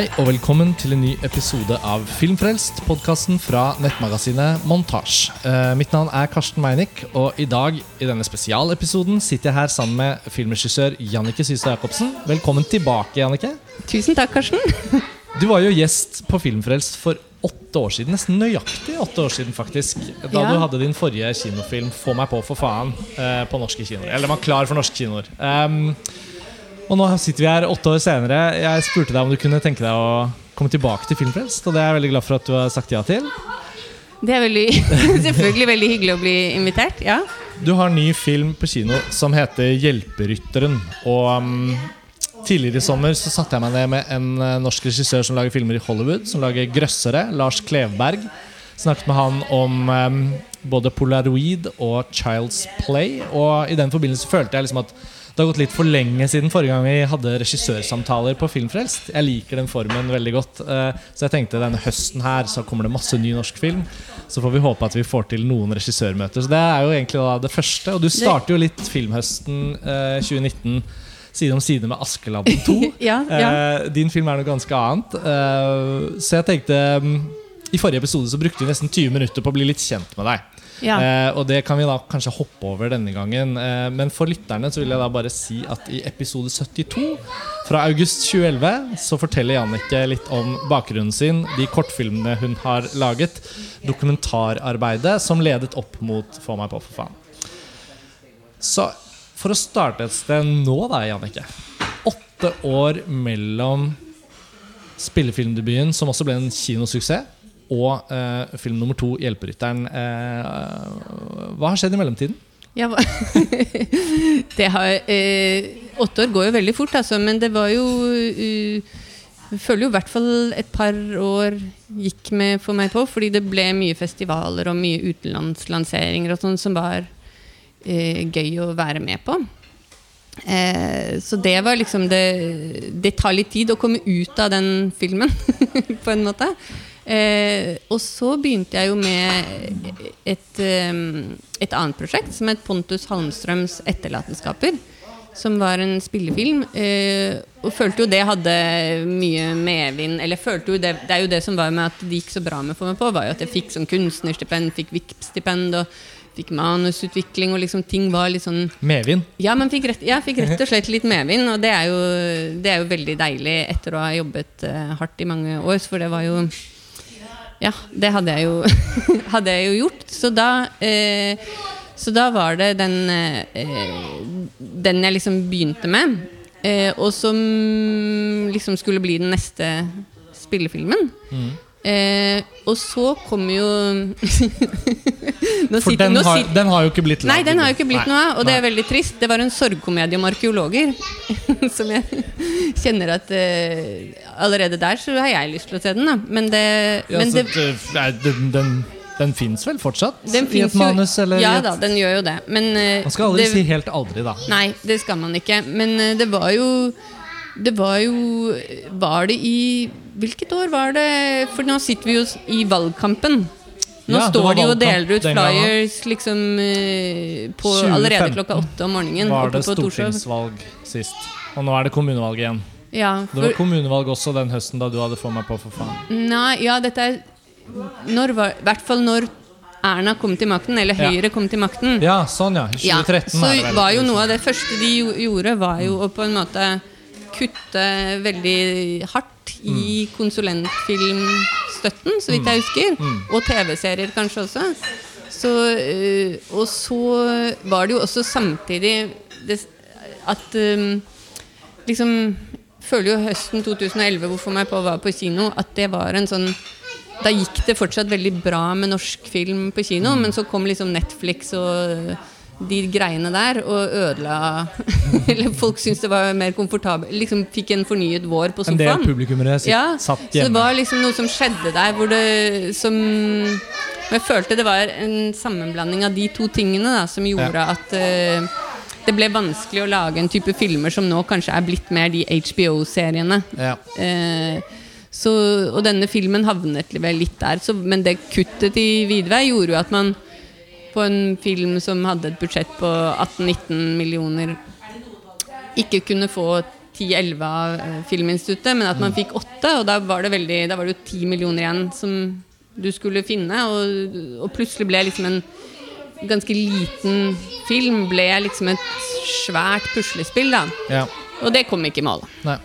Hei og velkommen til en ny episode av Filmfrelst, podkasten fra nettmagasinet Montasj. Eh, mitt navn er Karsten Meinick, og i dag i denne spesialepisoden sitter jeg her sammen med filmregissør Jannike Systad Jacobsen. Velkommen tilbake, Jannike. Tusen takk, Karsten. Du var jo gjest på Filmfrelst for åtte år siden. Nesten nøyaktig åtte år siden, faktisk. Da Ja. du hadde din forrige kinofilm 'Få meg på, for faen' eh, på norske kinoer. Eller var klar for norske kinoer. Um, og nå sitter vi her åtte år senere. Jeg spurte deg om du kunne tenke deg å komme tilbake til Filmfrelst, og det er jeg veldig glad for at du har sagt ja til. Det er veldig, selvfølgelig veldig hyggelig å bli invitert. Ja. Du har en ny film på kino som heter 'Hjelperytteren'. Og um, Tidligere i sommer så satte jeg meg ned med en eh, norsk regissør som lager filmer i Hollywood, som lager 'Grøssere', Lars Klevberg. Snakket med han om um, både Polaroid og Child's Play. Og i den forbindelse følte jeg liksom at det har gått litt for lenge siden forrige gang vi hadde regissørsamtaler på Filmfrelst. Jeg liker den formen veldig godt. eh, Så jeg tenkte denne høsten her så kommer det masse ny norsk film. Så får vi håpe at vi får til noen regissørmøter. Så det er jo egentlig det første. Og du starter jo litt filmhøsten eh, 2019 side om side med Askeladden 2. Ja, ja. Eh, din film er noe ganske annet. Eh, så jeg tenkte mm, I forrige episode så brukte vi nesten 20 minutter på å bli litt kjent med deg. Ja. Eh, og det kan vi da kanskje hoppe over denne gangen. Eh, men for lytterne så vil jeg da bare si at i episode 72 fra august 2011 så forteller Jannicke litt om bakgrunnen sin, de kortfilmene hun har laget, dokumentararbeidet som ledet opp mot Få meg på, for faen. Så for å starte et sted nå, da, Jannicke. Åtte år mellom spillefilmdebuten, som også ble en kinosuksess, og eh, film nummer to, 'Hjelperytteren'. Eh, hva har skjedd i mellomtiden? Ja, det har, eh, åtte år går jo veldig fort, altså, men det var jo uh, Jeg føler jo i hvert fall et par år gikk med for meg på, fordi det ble mye festivaler og mye utenlandslanseringer og sånn som var eh, gøy å være med på. Eh, så det var liksom det Det tar litt tid å komme ut av den filmen, på en måte. Eh, og så begynte jeg jo med et, eh, et annet prosjekt som het Pontus Halmstrøms 'Etterlatenskaper'. Som var en spillefilm. Eh, og følte jo det hadde mye medvind. Eller følte jo det, det er jo det som var med at det gikk så bra med For meg på, var jo at jeg fikk sånn kunstnerstipend, fikk VIP-stipend og fikk manusutvikling, og liksom ting var litt sånn Medvind. ja, man fikk rett, jeg fikk rett og slett litt medvind, og det er jo, det er jo veldig deilig etter å ha jobbet eh, hardt i mange år, for det var jo Ja, det hadde jeg jo, hadde jeg jo gjort. Så da, eh, så da var det den, eh, den jeg liksom begynte med, eh, og som liksom skulle bli den neste spillefilmen. Eh, og så kommer jo For den har, sitter- den har jo ikke blitt Nei, den har jo ikke blitt Nei. noe av, og det er veldig trist. Det var en sorgkomedie om arkeologer. som jeg kjenner at eh, Allerede der så har jeg lyst til å se den, da. Men det, Ja, men det nei, den, den, den fins vel fortsatt? den I et jo- manus? Eller ja et, da, den gjør jo det. Men eh, Man skal aldri det, si helt aldri, da. Nei, det skal man ikke. Men eh, det var jo Det var jo Var det i Hvilket år var det? For nå sitter vi jo i valgkampen. Nå Ja, står de og deler ut flyers liksom eh, på, allerede klokka åtte om morgenen. Var det på stortingsvalg sist? Og nå er det kommunevalg igjen. Ja, Det var kommunevalg også den høsten da du hadde Få meg på, for faen. nei, ja, dette er når var, I hvert fall når Erna kom til makten, eller Ja. Høyre kom til makten. Ja, sånn, ja. 2013 Ja, 2013 så var jo noe av det første de gjorde, var jo å på en måte kutte veldig hardt i Mm. konsulentfilmstøtten, så vidt jeg husker. Mm. Og TV-serier kanskje også. Så, øh, og så var det jo også samtidig det, at øh, liksom Føler jo høsten 2011, hvorfor meg på var på kino, at det var en sånn da gikk det fortsatt veldig bra med norsk film på kino, Mm. men så kom liksom Netflix og de greiene der og ødela Eller folk syntes det var mer komfortabelt. Liksom fikk en fornyet vår på sofaen. En del publikummere sitt, Ja, satt så det var liksom noe som skjedde der hvor det som Jeg følte det var en sammenblanding av de to tingene da, som gjorde at uh, det ble vanskelig å lage en type filmer som nå kanskje er blitt mer de HBO-seriene. Ja. Uh, så, og denne filmen havnet vel litt der. Så, men det kuttet i Vidvei gjorde jo at man på en film som hadde et budsjett på 18-19 millioner, ikke kunne få 10-11 av eh, Filminstituttet, men at man fikk 8, og da var det, veldig, da var det jo 10 millioner igjen som du skulle finne, og, og plutselig ble liksom en ganske liten film ble liksom et svært puslespill, da. Ja. Og det kom ikke i mål. Nei.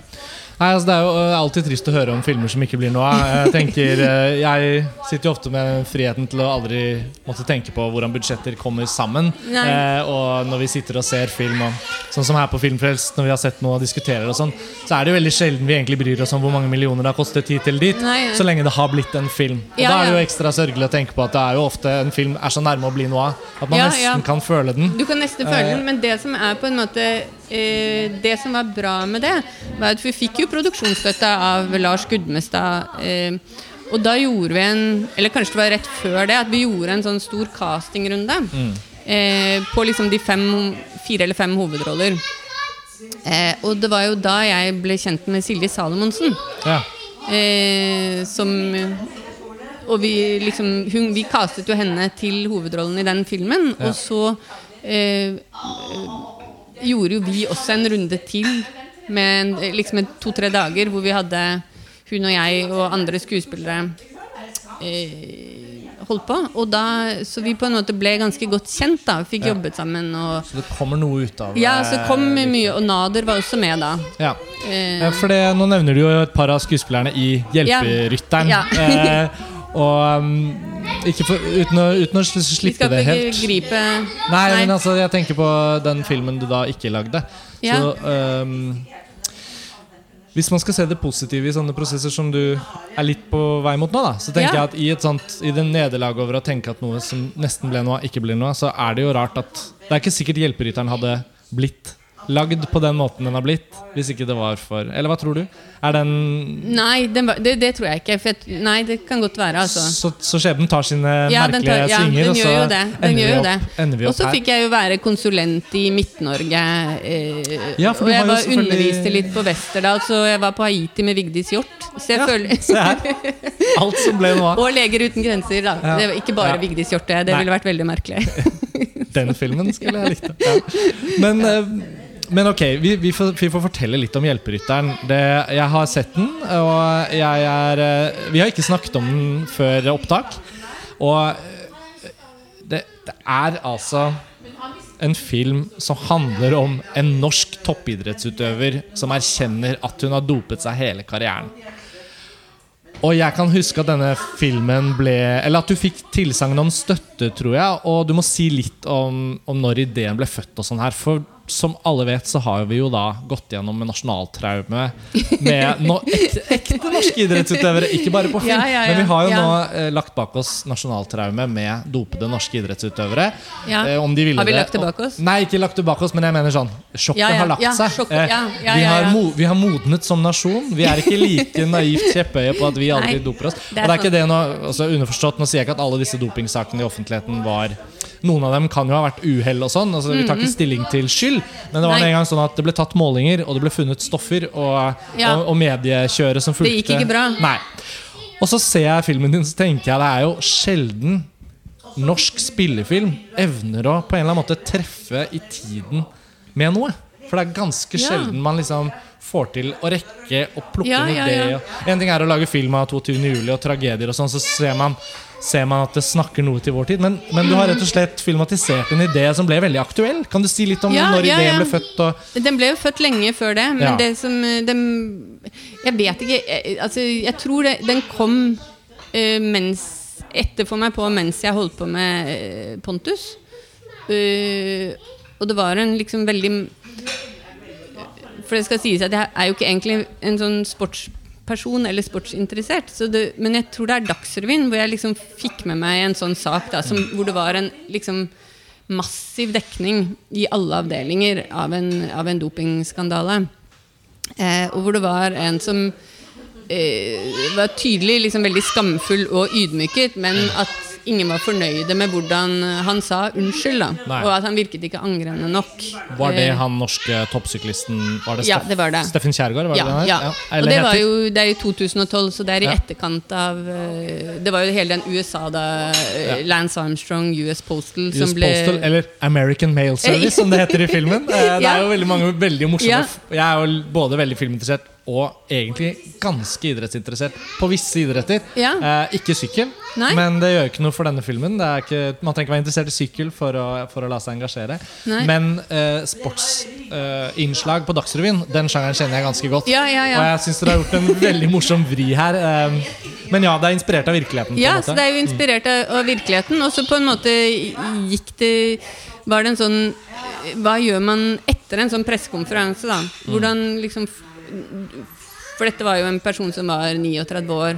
Nei, altså Det er jo øh, alltid trist å høre om filmer som ikke blir noe av. Jeg tenker, øh, jeg sitter jo ofte med friheten til å aldri måtte tenke på hvordan budsjetter kommer sammen. Eh, og når vi sitter og ser film, og, sånn som her på Filmfrelst, når vi har sett noe og diskuterer, og sånn, så er det jo veldig sjelden vi egentlig bryr oss om hvor mange millioner det har kostet hit eller dit, Nei, ja. så lenge det har blitt en film. Og Ja, Da er det jo ekstra sørgelig å tenke på at det er jo ofte en film er så nærme å bli noe av at man Ja, nesten kan føle den. Du kan nesten føle Eh. den, men det som er på en måte eh, Det som var bra med det, var at vi fikk jo produksjonsstøtte av Lars Gudmestad. Eh, og da gjorde vi en Eller kanskje det var rett før det, at vi gjorde en sånn stor castingrunde. Eh, på liksom de fem, fire eller fem hovedroller. Eh, og det var jo da jeg ble kjent med Silje Salomonsen. Ja. Eh, som Og vi liksom hun, Vi castet jo henne til hovedrollen i den filmen. Ja. Og så eh, gjorde jo vi også en runde til med liksom to-tre dager hvor vi hadde hun og jeg og andre skuespillere eh, holdt på. Og da, så vi på en måte ble ganske godt kjent. da Fikk Ja. jobbet sammen. Og, Så det kommer noe ut av ja, så kom eh, mye Og Nader var også med da. Ja. Eh, Eh, For det, Nå nevner du jo et par av skuespillerne i Hjelperytteren. Ja. og um, for, uten, å, uten å helt vi skal ikke gripe Nei, men altså, jeg tenker på den filmen du da ikke lagde. Ja. Så um, Hvis man skal se det positive i sånne prosesser som du er litt på vei mot nå, da, så tenker Ja. jeg at i et sånt I det nederlaget over å tenke at noe som nesten ble noe, ikke blir noe, så er det jo rart at Det er ikke sikkert Hjelperytteren hadde blitt lagd på den måten den har blitt, hvis ikke det var for Eller hva tror du? Er den Nei, den det, det tror jeg ikke. Jeg, nei, det kan godt være, altså. Så, så skjebnen tar sine Ja, merkelige tar- ja, svinger, og så gjør det. Ender, vi opp, ender vi Og så fikk jeg jo være konsulent i Midt-Norge. Eh, Ja, og jeg var selvfølgelig- underviste litt på Westerdal, så jeg var på Haiti med Vigdis Hjorth. Så jeg føler Se her. Alt som ble noe av. Og Leger uten grenser, da. Det var ikke bare. Vigdis Hjorth. Det, det Nei. ville vært veldig merkelig. Den filmen skulle jeg likt. Ja. Men, eh, men ok, vi, vi, får, vi får fortelle litt om Hjelperytteren. Det, jeg har sett den, og jeg er eh, Vi har ikke snakket om den før opptak. Og eh, det, det er altså en film som handler om en norsk toppidrettsutøver som erkjenner at hun har dopet seg hele karrieren. Og jeg kan huske at denne filmen ble Eller at du fikk tilsagn om støtte, tror jeg. Og du må si litt om, om når ideen ble født og sånn her. For som alle vet, så har vi jo da gått gjennom en nasjonaltraume med no, ekte, ekte norske idrettsutøvere. Ikke bare på film. Ja, ja, ja. Men vi har jo nå eh, lagt bak oss nasjonaltraume med dopede norske idrettsutøvere. Ja. Eh, om de ville Har vi lagt det bak oss? Nei, ikke lagt det bak oss, men jeg mener sånn Sjokket har lagt seg. sjokket- Eh, vi, har vi har modnet som nasjon. Vi er ikke like naivt kjepphøye på at vi aldri Nei, doper oss. og det er ikke det nå, altså Underforstått, nå sier jeg ikke at alle disse dopingsakene i offentligheten var Noen av dem kan jo ha vært uhell og sånn. Altså, vi tar ikke stilling til skyld. Men det var. Nei. en gang sånn at det ble tatt målinger, og det ble funnet stoffer. Og, Ja. og, og mediekjøret som fulgte. Det gikk ikke bra. Nei. Og så ser jeg filmen din, så tenker jeg det er jo sjelden norsk spillefilm evner å på en eller annen måte treffe i tiden med noe. For det er ganske sjelden man liksom får til å rekke å plukke Ja, en ja, idé. ja. Og, en ting er å lage film av 22. juli og tragedier, og sånn, så ser man, ser man at det snakker noe til vår tid. Men, men du har rett og slett filmatisert en idé som ble veldig aktuell. Kan du si litt om Ja, når ja, ideen ble født? Og, Den ble jo født lenge før det, men Ja. det som den, Jeg vet ikke jeg, Altså, jeg tror det, den kom uh, mens etter for meg på mens jeg holdt på med uh, Pontus. Uh, og det var en liksom veldig For det skal sies at jeg er jo ikke egentlig en sånn sportsperson eller sportsinteressert. Det, men jeg tror det er Dagsrevyen hvor jeg liksom fikk med meg en sånn sak da, som, hvor det var en liksom massiv dekning i alle avdelinger av en, av en dopingskandale. Eh, og hvor det var en som eh, var tydelig liksom veldig skamfull og ydmyket, men at ingen var fornøyde med hvordan han sa unnskyld. da Nei. Og at han virket ikke angrende nok. Var det Eh, han norske toppsyklisten Var det Ja, det var det. Steffen Kjærgaard? Var ja, det ja. ja. Og det, var jo, det er jo 2012, så det er i etterkant av eh, Det var jo hele den USA da eh, Lance Armstrong, US Postal, US som ble Postal, eller American Mail Service, som det heter i filmen. Det er jo veldig mange veldig morsomme. Jeg er jo både veldig filminteressert og egentlig ganske idrettsinteressert på visse idretter. Ja. Eh, ikke sykkel, Nei. men det gjør ikke noe for denne filmen. Det er ikke, man trenger ikke være interessert i sykkel for å, for å la seg engasjere. Nei. Men eh, sportsinnslag på Dagsrevyen, den sjangeren kjenner jeg ganske godt. Ja, ja. Og jeg syns dere har gjort en veldig morsom vri her. eh, men ja, det er inspirert av virkeligheten. Ja, så det er jo inspirert av virkeligheten. Og så på en måte gikk det Var det en sånn Hva gjør man etter en sånn pressekonferanse, da? Hvordan liksom For dette var jo en person som var 39 år,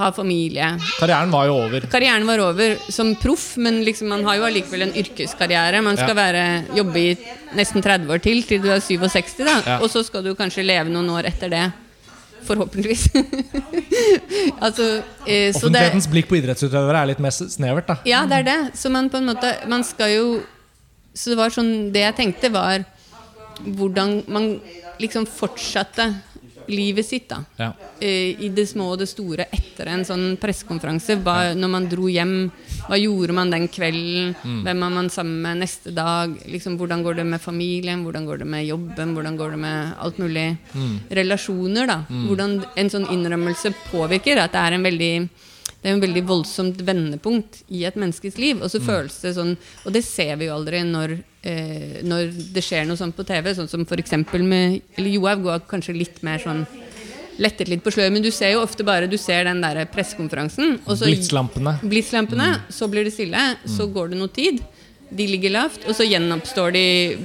har familie. Karrieren var jo over. Karrieren var over som proff, men liksom man har jo allikevel en yrkeskarriere. Man skal Ja. være, jobbe i nesten 30 år til, til du er 67, da. Ja. Og så skal du kanskje leve noen år etter det. Forhåpentligvis. altså, eh, så det, Offentlighetens blikk på idrettsutøvere er litt mer snevert. da ja, det er det. Så man på en måte Man skal jo Så det var sånn Det jeg tenkte, var hvordan man liksom fortsatte livet sitt, da. Ja. Eh, I det små og det store etter en sånn pressekonferanse. Når man dro hjem, hva gjorde man den kvelden? Mm. Hvem er man sammen med neste dag? Liksom, hvordan går det med familien? Hvordan går det med jobben? Hvordan går det med alt mulig Mm. relasjoner? da Hvordan en sånn innrømmelse påvirker. At det er en veldig det er en veldig voldsomt vendepunkt i et menneskes liv. Mm. Og så føles det sånn Og det ser vi jo aldri når, eh, når det skjer noe sånt på TV. Sånn som f.eks. med Eller Johaug går kanskje litt mer sånn lettet litt på sløret, men du ser jo ofte bare Du ser den der pressekonferansen, Blitslampene. så Blitslampene. mm. så blir det stille, så går det noe tid. De ligger lavt, og så gjenoppstår de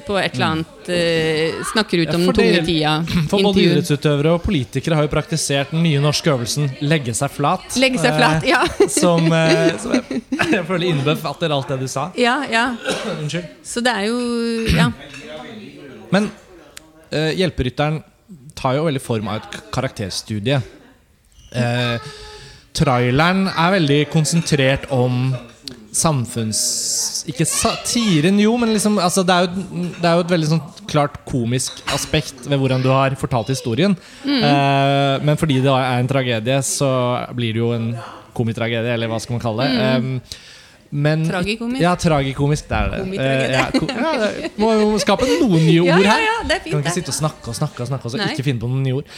på et eller annet eh, Snakker ut om ja, den tunge tida. For både idrettsutøvere og politikere har jo praktisert den nye norske øvelsen 'legge seg flat'. Legge seg flat, eh, ja. Som, eh, som jeg, jeg føler innbefatter alt det du sa. Ja, ja. Unnskyld. Så det er jo Ja. Men eh, Hjelperytteren tar jo veldig form av et karakterstudie. Eh, traileren er veldig konsentrert om samfunns... Ikke satiren, jo, men liksom, altså, det, er jo, det er jo et veldig sånn klart komisk aspekt ved hvordan du har fortalt historien. Eh, men fordi det er en tragedie, så blir det jo en komitragedie, eller hva skal man kalle det. Eh, men, Tragikomisk? Ja, tragikomisk. Det er det. Eh, ja, ko ja, må jo skape noen nye Ja, ord ja, her. ja, det er fint, kan ikke sitte og snakke og snakke og snakke og ikke finne på noen nye ord.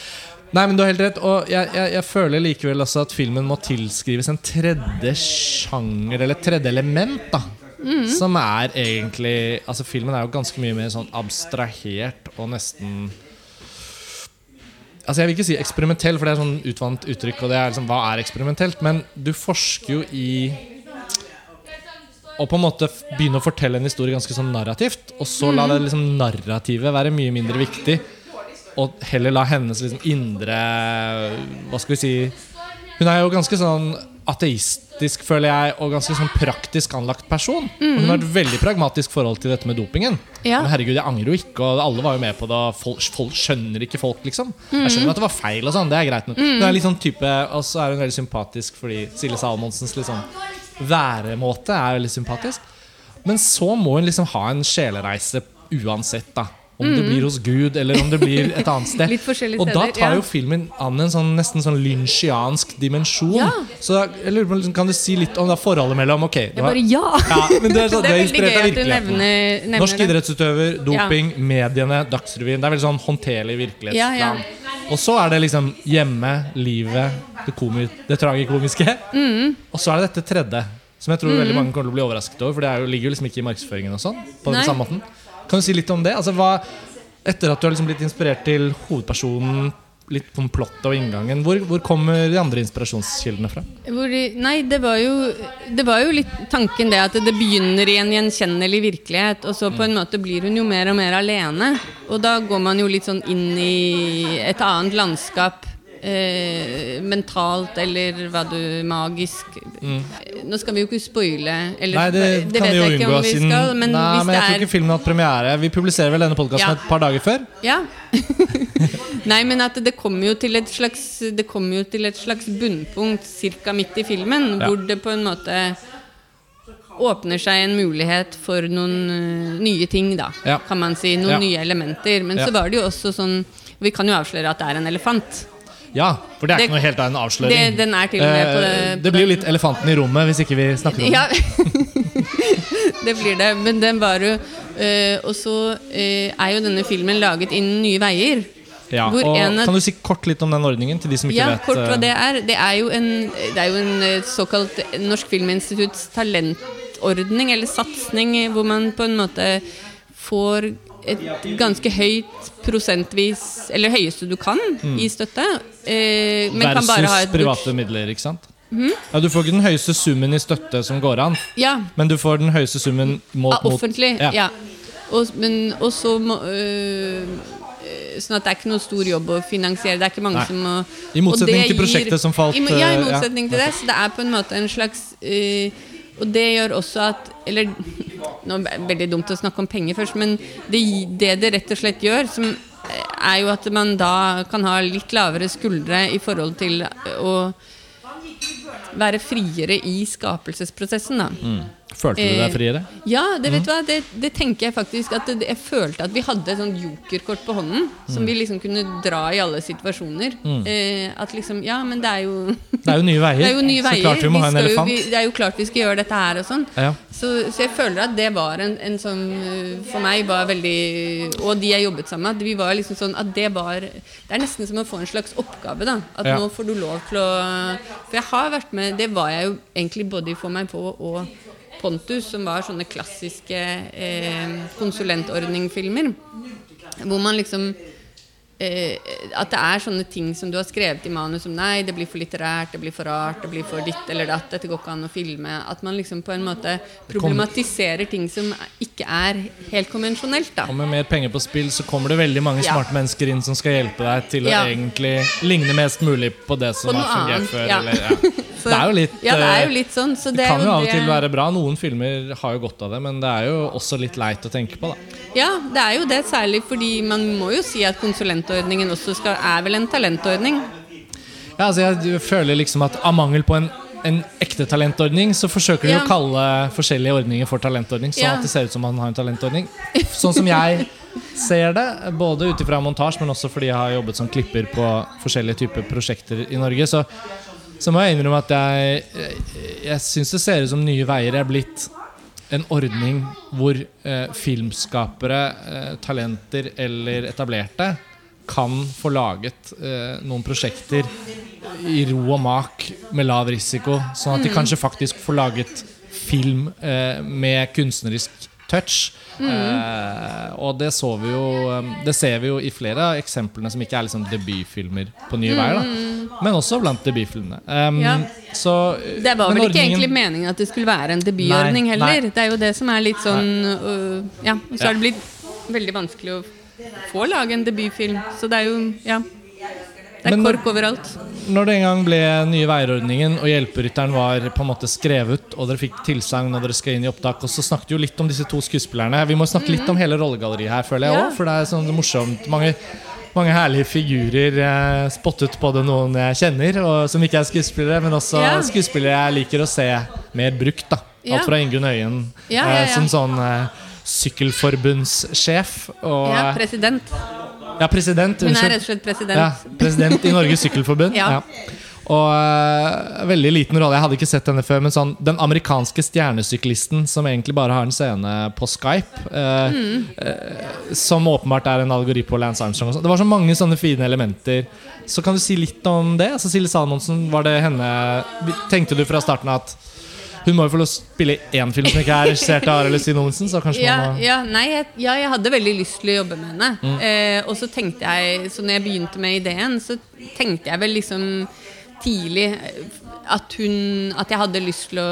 Nei, men du har helt rett. Og jeg, jeg, jeg føler likevel også at filmen må tilskrives en tredje sjanger, eller tredje element, da. Mm. Som er egentlig Altså, filmen er jo ganske mye mer sånn abstrahert og nesten Altså Jeg vil ikke si eksperimentell, for det er sånn utvannet uttrykk. Og det er liksom, Hva er eksperimentelt? Men du forsker jo i å på en måte begynne å fortelle en historie ganske sånn narrativt. Og så la det liksom narrativet være mye mindre viktig. Og heller la hennes liksom indre Hva skal vi si Hun er jo ganske sånn ateistisk, føler jeg, og ganske sånn praktisk anlagt person. Og hun har et veldig pragmatisk forhold til dette med dopingen. Ja. Men herregud, jeg angrer jo ikke, og alle var jo med på det. Folk, folk skjønner ikke folk, liksom. Jeg skjønner at det var feil, og sånn, det er greit. Men hun er litt sånn type Og så er hun veldig sympatisk fordi Silje Salmonsens liksom væremåte er veldig sympatisk. Men så må hun liksom ha en sjelereise uansett, da. Om det blir hos Gud, eller om det blir et annet sted. Litt forskjellige og da steder, tar ja. jo filmen an en sånn, nesten sånn lynsjiansk dimensjon. Ja. Så da, jeg lurer på, kan du si litt om forholdet mellom Ok, det var, ja! ja, men det, er, så, det er veldig gøy at du nevner, nevner Norsk det. idrettsutøver, doping, mediene, Dagsrevyen. Det er veldig sånn håndterlig virkelighetsplan. Ja, ja. Og så er det liksom hjemme, livet, det, komi det tragikomiske. Mm. Og så er det dette tredje, som jeg tror veldig mange kommer til å bli overrasket over. For det jo, ligger jo liksom ikke i markedsføringen og sånn. På den Nei. samme måten Kan du si litt om det? Altså, hva, etter at du har liksom blitt inspirert til hovedpersonen, litt om plottet og inngangen, hvor, hvor kommer de andre inspirasjonskildene fra? Hvor, nei, det var, jo, det var jo litt tanken det at det begynner i en gjenkjennelig virkelighet, og så på en måte blir hun jo mer og mer alene. Og da går man jo litt sånn inn i et annet landskap eh, mentalt eller hva du magisk Nå skal vi jo ikke spoile. Eller, Mm. Nei, det, kan vet jeg ikke om vi skal, men Nei, hvis men jeg tror ikke filmen har hatt premiere. Vi publiserer vel denne podkasten Ja. et par dager før. Ja. Nei, men at det kommer jo til et slags Det kommer jo til et slags bunnpunkt ca. midt i filmen, Ja. hvor det på en måte åpner seg en mulighet for noen øh, nye ting, da, Ja. kan man si. Noen nye elementer. Men så var det jo også sånn Vi kan jo avsløre at det er en elefant. Ja, for det er Det- ikke noe helt av en avsløring. Det, er på det, Eh, det blir jo litt elefanten i rommet hvis ikke vi snakker om Ja, det blir det. Men den var jo øh, Og så øh, er jo denne filmen laget innen Nye Veier. Ja, og en Kan du si kort litt om den ordningen til de som ikke Ja, vet? kort hva eh, det er. Det er jo en, det er jo en eh, såkalt Norsk Filminstitutts talentordning, eller satsing, eh, hvor man på en måte får et ganske høyt prosentvis Eller høyeste du kan i støtte. Eh, men kan Versus private midler, ikke sant? Ja, Du får ikke den høyeste summen i støtte som går an, Ja, men du får den høyeste summen målt av offentlig. Ja. Ja. Og, men, og så må øh, øh, Sånn at det er ikke noe stor jobb å finansiere. Det er ikke mange Nei. som må I motsetning til prosjektet som falt, i, Ja, i øh, motsetning til det. Så det er på en måte en slags øh, Og det gjør også at Eller nå er det veldig dumt å snakke om penger først, men det, det det rett og slett gjør, som er jo at man da kan ha litt lavere skuldre i forhold til å være friere i skapelsesprosessen. da Følte du Eh, deg friere? ja, det vet du hva, det, det tenker jeg faktisk at det, Jeg følte at vi hadde et sånt jokerkort på hånden som vi liksom kunne dra i alle situasjoner. Eh, at liksom Ja, men det er jo Det er jo nye veier. Det er jo nye veier. Så klart vi må ha en elefant. jo, vi, det er jo klart vi skal gjøre dette her og sånn. Ja. Så, så jeg føler at det var en, en sånn øh, For meg var veldig Og de jeg jobbet sammen med, vi var liksom sånn at det var Det er nesten som å få en slags oppgave, da. At Ja. nå får du lov til å For jeg har vært med Det var jeg jo egentlig både i For meg på og Pontus, som var sånne klassiske eh, konsulentordningfilmer. Hvor man liksom eh, At det er sånne ting som du har skrevet i manus som Nei, det blir for litterært, det blir for rart, det blir for ditt eller datt, dette går ikke an å filme. At man liksom på en måte problematiserer ting som ikke er helt konvensjonelt, da. Og med mer penger på spill så kommer det veldig mange Ja. smarte mennesker inn som skal hjelpe deg til Ja. å egentlig ligne mest mulig på det som På har fungert før. ja. Eller, Det er jo litt Ja, det er eh, jo litt sånn. Så Det det, kan jo av og til være bra. Noen filmer har jo godt av det, men det er jo også litt leit å tenke på. da Ja, det er jo det, særlig fordi man må jo si at konsulentordningen også skal, er vel en talentordning. Ja, altså Jeg føler liksom at av mangel på en, en ekte talentordning, så forsøker de Ja. å kalle forskjellige ordninger for talentordning, sånn Ja. at det ser ut som man har en talentordning. Sånn som jeg ser det, både ut ifra montasje, men også fordi jeg har jobbet som klipper på forskjellige typer prosjekter i Norge, så, så må jeg innrømme at jeg, jeg, jeg syns det ser ut som Nye Veier er blitt en ordning hvor eh, filmskapere, eh, talenter eller etablerte kan få laget eh, noen prosjekter i ro og mak med lav risiko, sånn at de kanskje faktisk får laget film eh, med kunstnerisk touch. Eh, og det så vi jo eh, Det ser vi jo i flere av eksemplene som ikke er liksom debutfilmer på Nye Veier, da. men også blant debutfilmene. Um, Ja. Så eh, Det var vel ikke egentlig meningen at det skulle være en debutordning heller. nei. Det er jo det som er litt sånn uh, Ja, så har det blitt veldig vanskelig å få lage en debutfilm. Så det er jo Ja. Det er kork overalt. Når det en gang ble Nye Veier-ordningen, og Hjelperytteren var på en måte skrevet, og dere fikk tilsagn og dere skal inn i opptak, og så snakket jo litt om disse to skuespillerne. Vi må snakke litt om hele rollegalleriet her, føler jeg Ja. for det er sånn morsomt. Mange, mange herlige figurer. Eh, spottet både noen jeg kjenner, og som ikke er skuespillere, men også Ja. skuespillere jeg liker å se mer brukt. da Alt fra Ingunn Øyen eh, som sånn eh, sykkelforbundssjef. Og, Ja, president. ja, president. Hun er rett og slett president. Ja, president i Norges Sykkelforbund. Ja. ja. Og uh, veldig liten rolle. Jeg hadde ikke sett henne før. Men sånn, den amerikanske stjernesyklisten som egentlig bare har en scene på Skype. uh, Mm. uh, som åpenbart er en algori på Lance Armstrong. Sånn. det var så mange sånne fine elementer. Så kan du si litt om det? Cecilie Salomonsen, var det henne Tenkte du fra starten at hun må jo få lov å spille én film som ikke er regissert av Arild Stine Olsen? Så kanskje Ja, man må ja, nei, jeg, ja, jeg hadde veldig lyst til å jobbe med henne. Mm. Eh, og så tenkte jeg, så når jeg begynte med ideen, så tenkte jeg vel liksom tidlig eh, at hun At jeg hadde lyst til å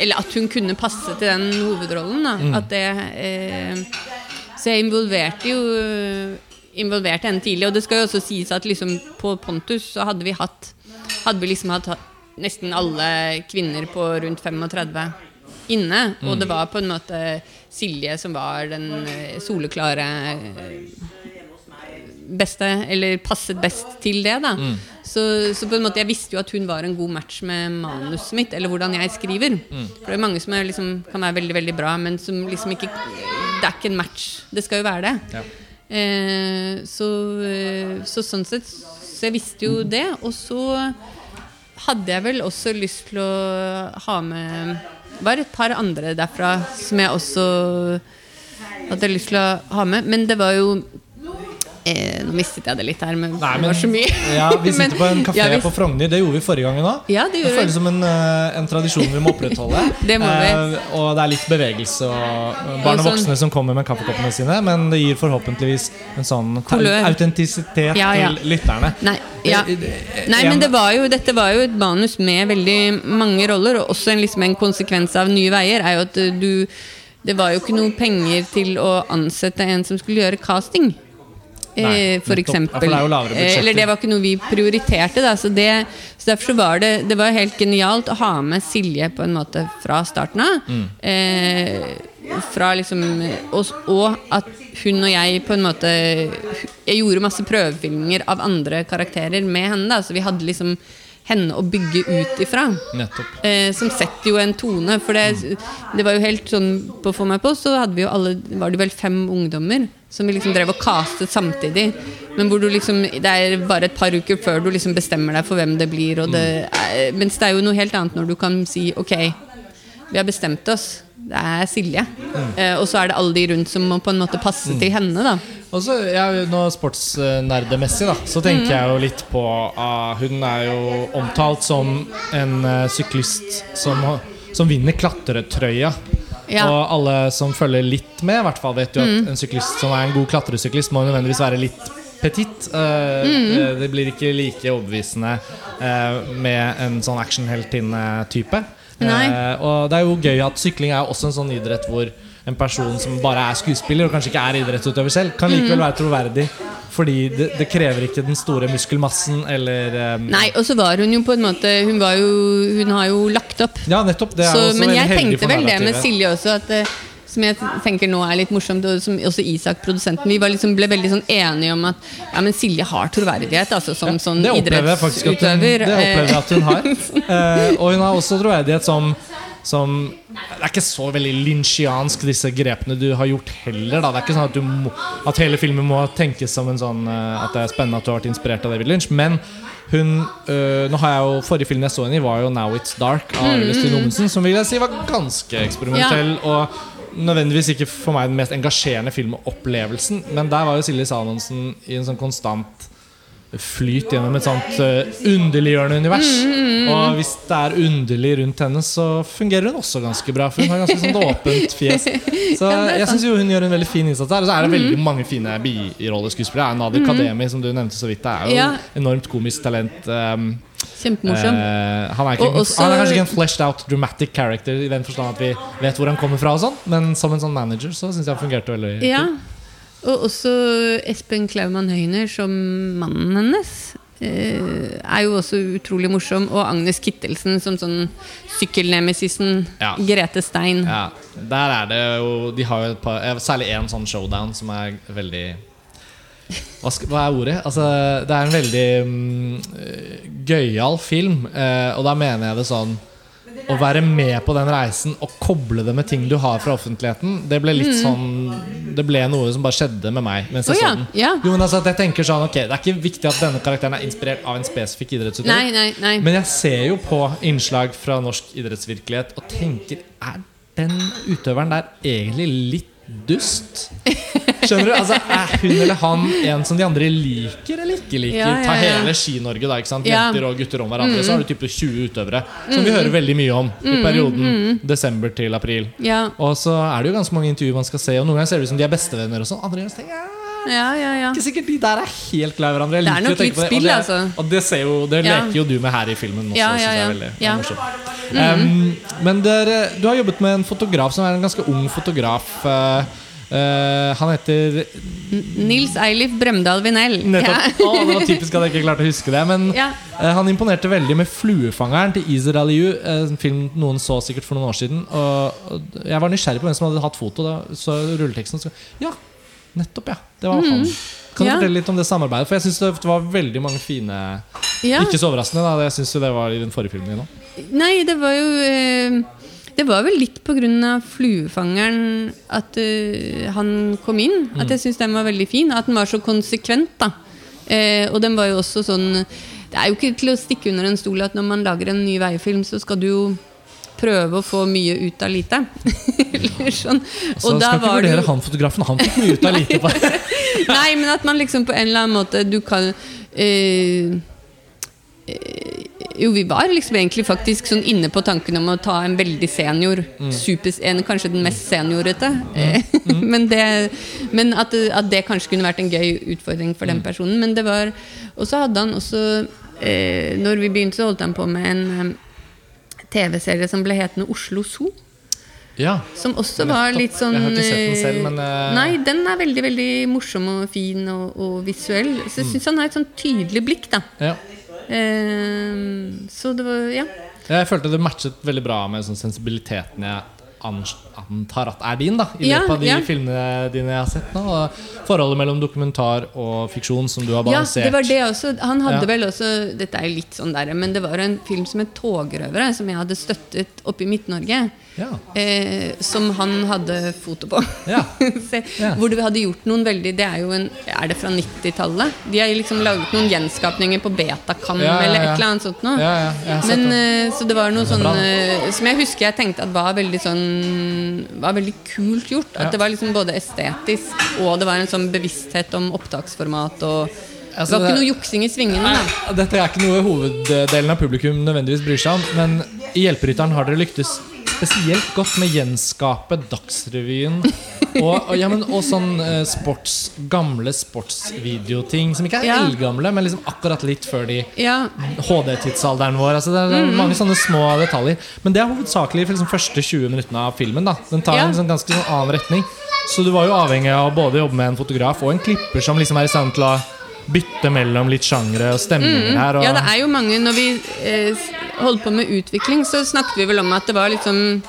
Eller at hun kunne passe til den hovedrollen. Da. Mm. At det eh, Så jeg involverte jo Involverte henne tidlig. Og det skal jo også sies at liksom på Pontus så hadde vi hatt Hadde vi liksom hatt nesten alle kvinner på rundt 35 inne. Og det var på en måte Silje som var den eh, soleklare eh, beste, eller passet best til det. da så, så på en måte jeg visste jo at hun var en god match med manuset mitt, eller hvordan jeg skriver. For det er mange som er liksom, kan være veldig veldig bra, men som liksom ikke Det er ikke en match. Det skal jo være det. Ja. Eh, så, eh, så sånn sett Så jeg visste jo det. Og så hadde jeg vel også lyst til å ha med bare et par andre derfra som jeg også hadde lyst til å ha med. Men det var jo eh, Nå mistet jeg det litt her, men, Nei, det var så mye. Ja, vi sitter Men- på en kafé Ja, vi- på Frogner. Det gjorde vi forrige gangen òg. Ja, det Det føles vi. som en, eh, en tradisjon vi må opprettholde. Det må vi. Eh, og det er litt bevegelse og eh, barn og Og sånn- voksne som kommer med kaffekoppene sine. Men det gir forhåpentligvis en sånn autentisitet Ja, til lytterne. Nei, ja. Nei, men det var jo, dette var jo et manus med veldig mange roller, og også en, liksom en konsekvens av Nye Veier er jo at eh, du Det var jo ikke noe penger til å ansette en som skulle gjøre casting. Nei, eh, for eksempel. Ja, for det Eh. Eller det var ikke noe vi prioriterte. Da, så, det, så derfor så var det Det var helt genialt å ha med Silje på en måte fra starten av. Mm. Eh, fra liksom og, og at hun og jeg på en måte Jeg gjorde masse prøvefilminger av andre karakterer med henne. Da, så vi hadde liksom henne å bygge ut ifra. Eh, som setter jo en tone. For det, det var jo helt sånn På Få meg på så hadde vi jo alle Var det vel fem ungdommer som vi liksom drev og castet samtidig. Men hvor du liksom Det er bare et par uker før du liksom bestemmer deg for hvem det blir. Og det mm. mens det er jo noe helt annet når du kan si ok, vi har bestemt oss. Det er Silje. Eh, og så er det alle de rundt som må på en måte passe til henne. da Og jeg, nå Sportsnerdemessig, da, så tenker jeg jo litt på uh, Hun er jo omtalt som en uh, syklist som, som vinner klatretrøya. Ja. Og alle som følger litt med, i hvert fall vet jo at en syklist som er en god klatresyklist, må nødvendigvis være litt petit. Eh, det- Det blir ikke like overbevisende med en sånn actionheltinne-type. Og det er jo gøy at sykling er også en sånn idrett hvor en person som bare er skuespiller og kanskje ikke er idrettsutøver selv, kan likevel være troverdig. Fordi det, det krever ikke den store muskelmassen eller um... Nei, og så var hun jo på en måte Hun, var jo, hun har jo lagt opp. Ja, nettopp. Det er Så, også men jeg tenkte vel det med. Silje også, at, eh, som jeg tenker nå er litt morsomt, og som også Isak, produsenten Vi var liksom, ble veldig sånn enige om at ja, men Silje har troverdighet altså, som sånn jeg faktisk at hun, det opplever jeg at hun har. uh, og hun har også troverdighet som, som Det er ikke så veldig lynsjiansk, disse grepene du har gjort heller. Da. Det er ikke sånn at, du må, at hele filmen må tenkes som en sånn eh, At det er spennende at du har vært inspirert av David Lynch. Men hun øh, Nå har jeg jo Forrige film jeg så henne i, var jo 'Now It's Dark' av Mm, Øystein som vil jeg si var ganske eksperimentell. Og nødvendigvis ikke for meg den mest engasjerende filmopplevelsen. Men der var jo Silje Salmonsen i en sånn konstant flyt gjennom et sånt uh, underliggjørende univers. Og hvis det er underlig rundt henne, så fungerer hun også ganske bra. For hun har ganske sånn åpent fjes. Så jeg syns hun gjør en veldig fin innsats her. Og så er det veldig mange fine birolleskuespillere. Nadir Kademi, som du nevnte så vidt, er jo Ja. enormt komisk talent. Um, Kjempemorsom. Uh, han, er ikke, Og også- han er kanskje ikke en fleshed out dramatic character i den forstand at vi vet hvor han kommer fra, og sånn men som en sånn manager så syns jeg han fungerte veldig Ja. Og også Espen Klaumann Høyner som mannen hennes. eh, er jo også utrolig morsom. Og Agnes Kittelsen som sånn sykkelnemesisen. Ja. Grete Stein. Ja, der er det jo De har jo et par, særlig én sånn showdown som er veldig hva, skal, hva er ordet? Altså, det er en veldig eh, gøyal film, eh, og da mener jeg det sånn å være med på den reisen og koble det med ting du har fra offentligheten, det ble litt sånn Det ble noe som bare skjedde med meg mens jeg oh, så den. ja. Jo, men altså at jeg tenker sånn Ok, Det er ikke viktig at denne karakteren er inspirert av en spesifikk idrettsutøver. Men jeg ser jo på innslag fra norsk idrettsvirkelighet og tenker Er den utøveren der egentlig litt dust? Skjønner du? Altså, Er hun eller han en som de andre liker eller ikke liker? Ja, ja, Ta hele Ski-Norge, da. ikke sant? Mm. Jenter og gutter om hverandre. Så har du type 20 utøvere som vi hører veldig mye om i perioden desember til april. Ja, Og så er det jo ganske mange intervjuer man skal se, og noen ganger ser det ut som de er bestevenner. og sånn Andre ganger tenker jeg «Ja, ja, ja. ja. ikke sikkert de der er helt glad i hverandre. Det er nok litt spill, det, altså. Og det, ser jo, det leker jo du med her i filmen også. Ja, ja, ja. veldig Ja. Mm. Um, men der, du har jobbet med en fotograf som er en ganske ung fotograf. eh, Eh, han heter Nils Eilif Bremdal Vinell. Nettopp. Å, det var typisk at jeg ikke klarte å huske det. Men Ja. uh, han imponerte veldig med 'Fluefangeren' til Izer Aliyu. eh, En film noen så sikkert for noen år siden. Og, og jeg var nysgjerrig på hvem som hadde hatt foto. Da så rulleteksten. Så, ja, nettopp, ja. Det var han. Kan du Mm. Ja. fortelle litt om det samarbeidet? For jeg syns det var veldig mange fine Ja. Ikke så overraskende, da. Jeg syns det var i den forrige filmen din òg. Nei, det var jo eh, Det var vel litt pga. fluefangeren at uh, han kom inn. At jeg syns den var veldig fin. At den var så konsekvent. da eh, Og den var jo også sånn Det er jo ikke til å stikke under en stol at når man lager en ny veifilm, så skal du jo prøve å få mye ut av lite. Eller sånn. Så Og da skal ikke vurdere du... han fotografen. Han fikk mye ut av lite. Nei, men at man liksom på en eller annen måte Du kan eh, Jo, vi var liksom egentlig faktisk sånn inne på tanken om å ta en veldig senior. Super, en, kanskje den mest seniorete. Mm. men det, men at, at det kanskje kunne vært en gøy utfordring for den personen. Men det var Og så hadde han også eh, Når vi begynte, så holdt han på med en eh, TV-serie som ble hetende Oslo Zoo. Ja. Som også var litt sånn Jeg har ikke sett den eh, selv, men, uh... Nei, den er veldig veldig morsom og fin og, og visuell. Så Mm. jeg syns han har et sånn tydelig blikk, da. ja. Eh, så det var Ja. Jeg følte det matchet veldig bra med sånn sensibiliteten jeg antar at er din. da I Ja, løpet av de ja. filmene dine jeg har sett nå. Og forholdet mellom dokumentar og fiksjon som du har Ja, det var det også. Han hadde Ja. vel også Dette er litt sånn der, men det var en film som het 'Togrøvere', som jeg hadde støttet oppe i Midt-Norge. Ja. Eh, som han hadde foto på. Ja. Se. Hvor de hadde gjort noen veldig Det er jo en Er det fra 90-tallet? De har liksom laget noen gjenskapninger på Betacam eller et eller annet sånt noe. Men, eh, så det var noe sånn eh, Som jeg husker jeg tenkte at var veldig sånn Var veldig kult gjort. At det var liksom både estetisk og det var en sånn bevissthet om opptaksformat og Altså, Det var ikke noe juksing i svingene. Dette er ikke noe hoveddelen av publikum nødvendigvis bryr seg om, men i Hjelperytteren har dere lyktes spesielt godt med gjenskape Dagsrevyen og, og, ja, men, og sånn eh, sports, gamle sportsvideoting som ikke er Ja. eldgamle, men liksom akkurat litt før de Ja, HD-tidsalderen vår. Altså det er Mm. mange sånne små detaljer. Men det er hovedsakelig for liksom første 20 minuttene av filmen. da Den tar Ja. en sånn ganske sånn annen retning. Så du var jo avhengig av å både jobbe med en fotograf og en klipper som liksom er i stand til å bytte mellom litt sjangre og stemninger her. Og, Mm. ja, det er jo mange Når vi eh, s- holdt på med utvikling, så snakket vi vel om at det var liksom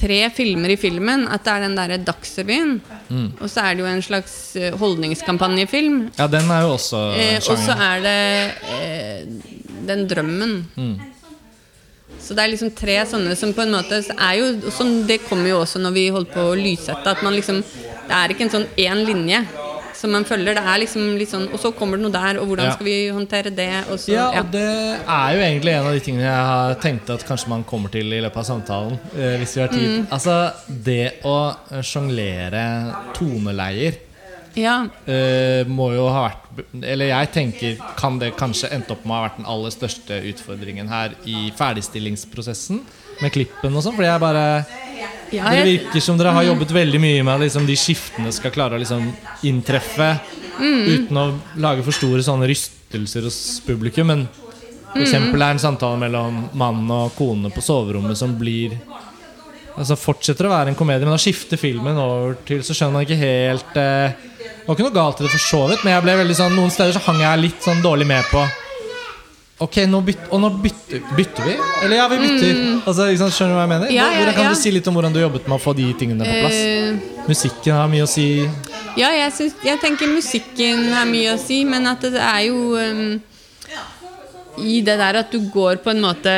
tre filmer i filmen. At det er den derre Dagsrevyen. Mm. Og så er det jo en slags eh, holdningskampanjefilm. ja, den er jo også Eh, og så er det eh, Den drømmen. Mm. Så det er liksom tre sånne som på en måte er jo sånn, Det kommer jo også når vi holder på å lyssette. At man liksom Det er ikke en sånn én linje som man følger. Det er liksom litt sånn Og så kommer det noe der, og hvordan Ja. skal vi håndtere det? Og så, Ja, ja. og det er jo egentlig en av de tingene jeg har tenkt at kanskje man kommer til i løpet av samtalen. eh, hvis vi har tid Mm. Altså, det å eh, sjonglere toneleier ja. eh, må jo ha vært Eller jeg tenker kan det kanskje endte opp med å ha vært den aller største utfordringen her i ferdigstillingsprosessen med klippen og sånn. Fordi jeg bare ja Det virker som dere har jobbet veldig mye med liksom, de skiftene skal klare å liksom, inntreffe uten å lage for store sånne rystelser hos publikum. Men for eksempel er en samtale mellom mann og kone på soverommet som blir Altså Fortsetter å være en komedie, men da skifter filmen over til Så skjønner man ikke helt eh, Det var ikke noe galt i det for så vidt, men jeg ble veldig sånn noen steder så hang jeg litt sånn dårlig med på Ok, nå byt, og nå bytter, bytter vi? Eller ja, vi bytter. Altså, ikke sant, skjønner du hva jeg mener? Mm. Ja, ja, hvordan Kan ja. du si litt om hvordan du jobbet med å få de tingene på plass? Uh, Musikken har mye å si. ja, jeg, synes, jeg tenker musikken har mye å si, men at det er jo um, I det der at du går på en måte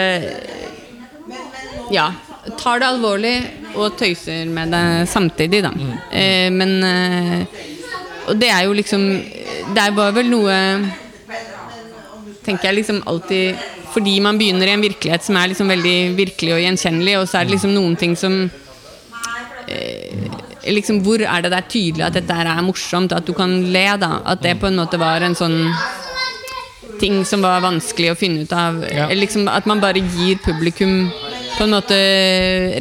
Ja. Tar det alvorlig og tøyser med det samtidig, da. Eh, men eh, Og det er jo liksom Det var vel noe Tenker jeg liksom alltid Fordi man begynner i en virkelighet som er liksom veldig virkelig og gjenkjennelig, og så er det liksom noen ting som liksom, Hvor er det der tydelig at dette er morsomt, at du kan le? da At det på en måte var en sånn ting som var vanskelig å finne ut av. Ja. Eller Liksom At man bare gir publikum på en måte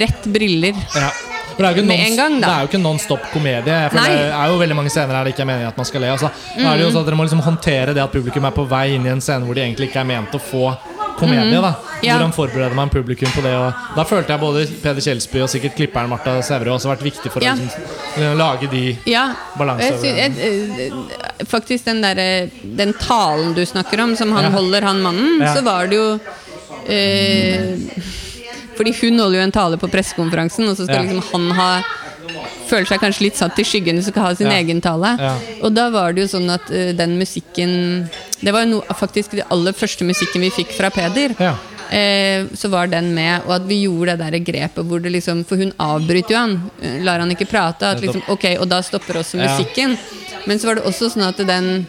rett briller. Ja. For det er jo ikke non- en gang, da. Det er jo ikke non stop komedie. For Nei. det er jo veldig mange scener her det ikke er meningen at man skal le. Altså. Mm. er det jo sånn at Dere må liksom håndtere det at publikum er på vei inn i en scene hvor de egentlig ikke er ment å få komedie. Da. Ja. Hvordan forbereder man publikum på det? Og da følte jeg både Peder Kjelsby og sikkert klipperen Marta Sæverud også vært viktig for Ja. å liksom, lage de Ja. Balanse Jeg over sy- jeg, eh, faktisk den der, Den talen du snakker om, som han Ja. holder, han mannen, så var det jo eh, Fordi hun holder jo en tale på pressekonferansen, og så skal Ja. liksom han ha Føler seg kanskje litt satt i skyggen og skal ha sin Ja. egen tale. Ja. Og da var det jo sånn at uh, den musikken Det var no, faktisk den aller første musikken vi fikk fra Peder. Ja. Eh, så var den med, og at vi gjorde det der grepet hvor det liksom For hun avbryter jo han, lar han ikke prate. At liksom, ok, Og da stopper også musikken. Men så var det også sånn at den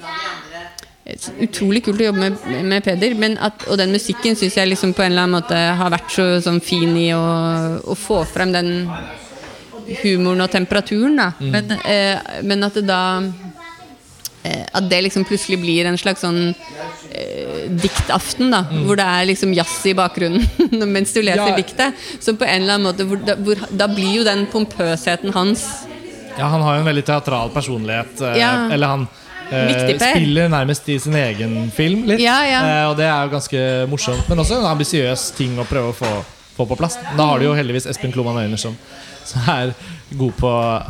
Utrolig kult å jobbe med, med Peder, men at, og den musikken syns jeg liksom på en eller annen måte har vært så sånn fin i å, å få frem den humoren og temperaturen, da. Mm. Men, eh, men at det da eh, At det liksom plutselig blir en slags sånn eh, diktaften, da. Hvor det er liksom jazz i bakgrunnen mens du leser Ja. diktet. Så på en eller annen måte hvor, da, hvor, da blir jo den pompøsheten hans Ja, han har jo en veldig teatral personlighet. eh, Ja. Eller han Per. spiller nærmest i sin egen film litt. Ja, ja. Eh, og det er jo ganske morsomt, men også en ambisiøs ting å prøve å få, få på plass. Da har du jo heldigvis Espen Kloman Øyner som, er god på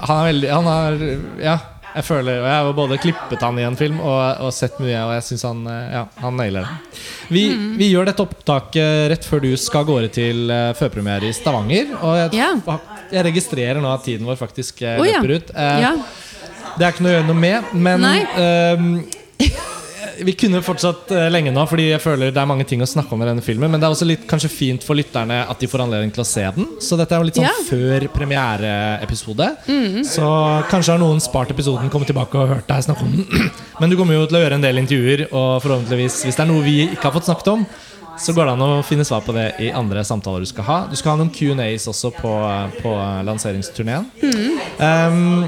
Han er veldig Han er Ja. Jeg føler, og jeg har både klippet han i en film og, og sett mye, og jeg syns han eh, Ja, han nailer det. Vi, Mm. vi gjør dette opptaket rett før du skal av gårde til uh, førpremiere i Stavanger. Og jeg, Ja. jeg registrerer nå at tiden vår faktisk ja. løper ut. Eh, Ja. Det er ikke noe å gjøre noe med, men ehm, vi kunne fortsatt uh, lenge nå, fordi jeg føler det er mange ting å snakke om i denne filmen. Men det er også litt kanskje fint for lytterne at de får anledning til å se den. Så dette er jo litt sånn. Mm. før premiereepisode. Så kanskje har noen spart episoden, kommet tilbake og hørt deg snakke om den. Men du kommer jo til å gjøre en del intervjuer, og forhåpentligvis, hvis det er noe vi ikke har fått snakket om, så går det an å finne svar på det i andre samtaler du skal ha. Du skal ha noen Q&As også på, på lanseringsturneen. Um,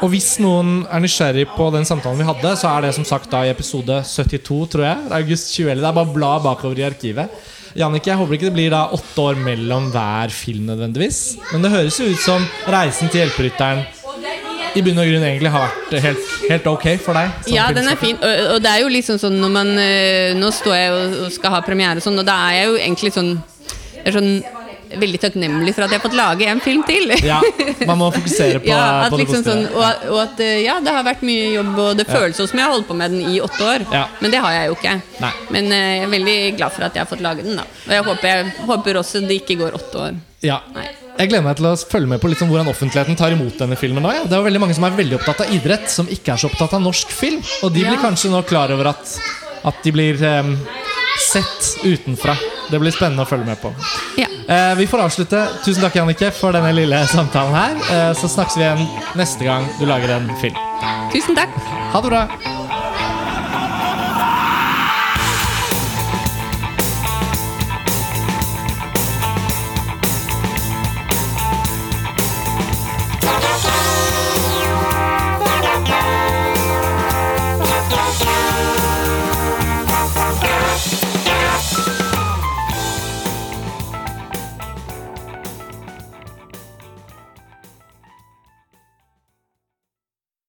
og hvis noen er nysgjerrig på den samtalen vi hadde, så er det som sagt da i episode 72, tror jeg. August 2011. Det er bare bla bakover i arkivet. Jannicke, jeg håper ikke det blir da åtte år mellom hver film nødvendigvis. Men det høres jo ut som reisen til hjelperytteren i bunn og grunn egentlig har vært helt, helt ok for deg. Ja, den er fin. Og, og det er jo liksom sånn når man eh, Nå står jeg og, og skal ha premiere og sånn, og da er jeg jo egentlig sånn Jeg er sånn veldig takknemlig for at jeg har fått lage en film til. Ja, man må fokusere på, ja, på det liksom sånn, og, og at eh, ja, det har vært mye jobb, og det føles som jeg har holdt på med den i åtte år. Ja. Men det har jeg jo ikke. Nei. Men eh, jeg er veldig glad for at jeg har fått lage den. da Og jeg håper, jeg håper også det ikke går åtte år. Ja. Nei. Jeg gleder meg til å følge med på sånn hvordan offentligheten tar imot denne filmen. nå, Ja. Det er veldig mange som er veldig opptatt av idrett, som ikke er så opptatt av norsk film. Og de blir Ja. kanskje nå klar over at, at de blir um, sett utenfra. Det blir spennende å følge med på. Ja. Eh, vi får avslutte. Tusen takk, Jannicke, for denne lille samtalen her. Eh, så snakkes vi igjen neste gang du lager en film. Tusen takk. Ha det bra.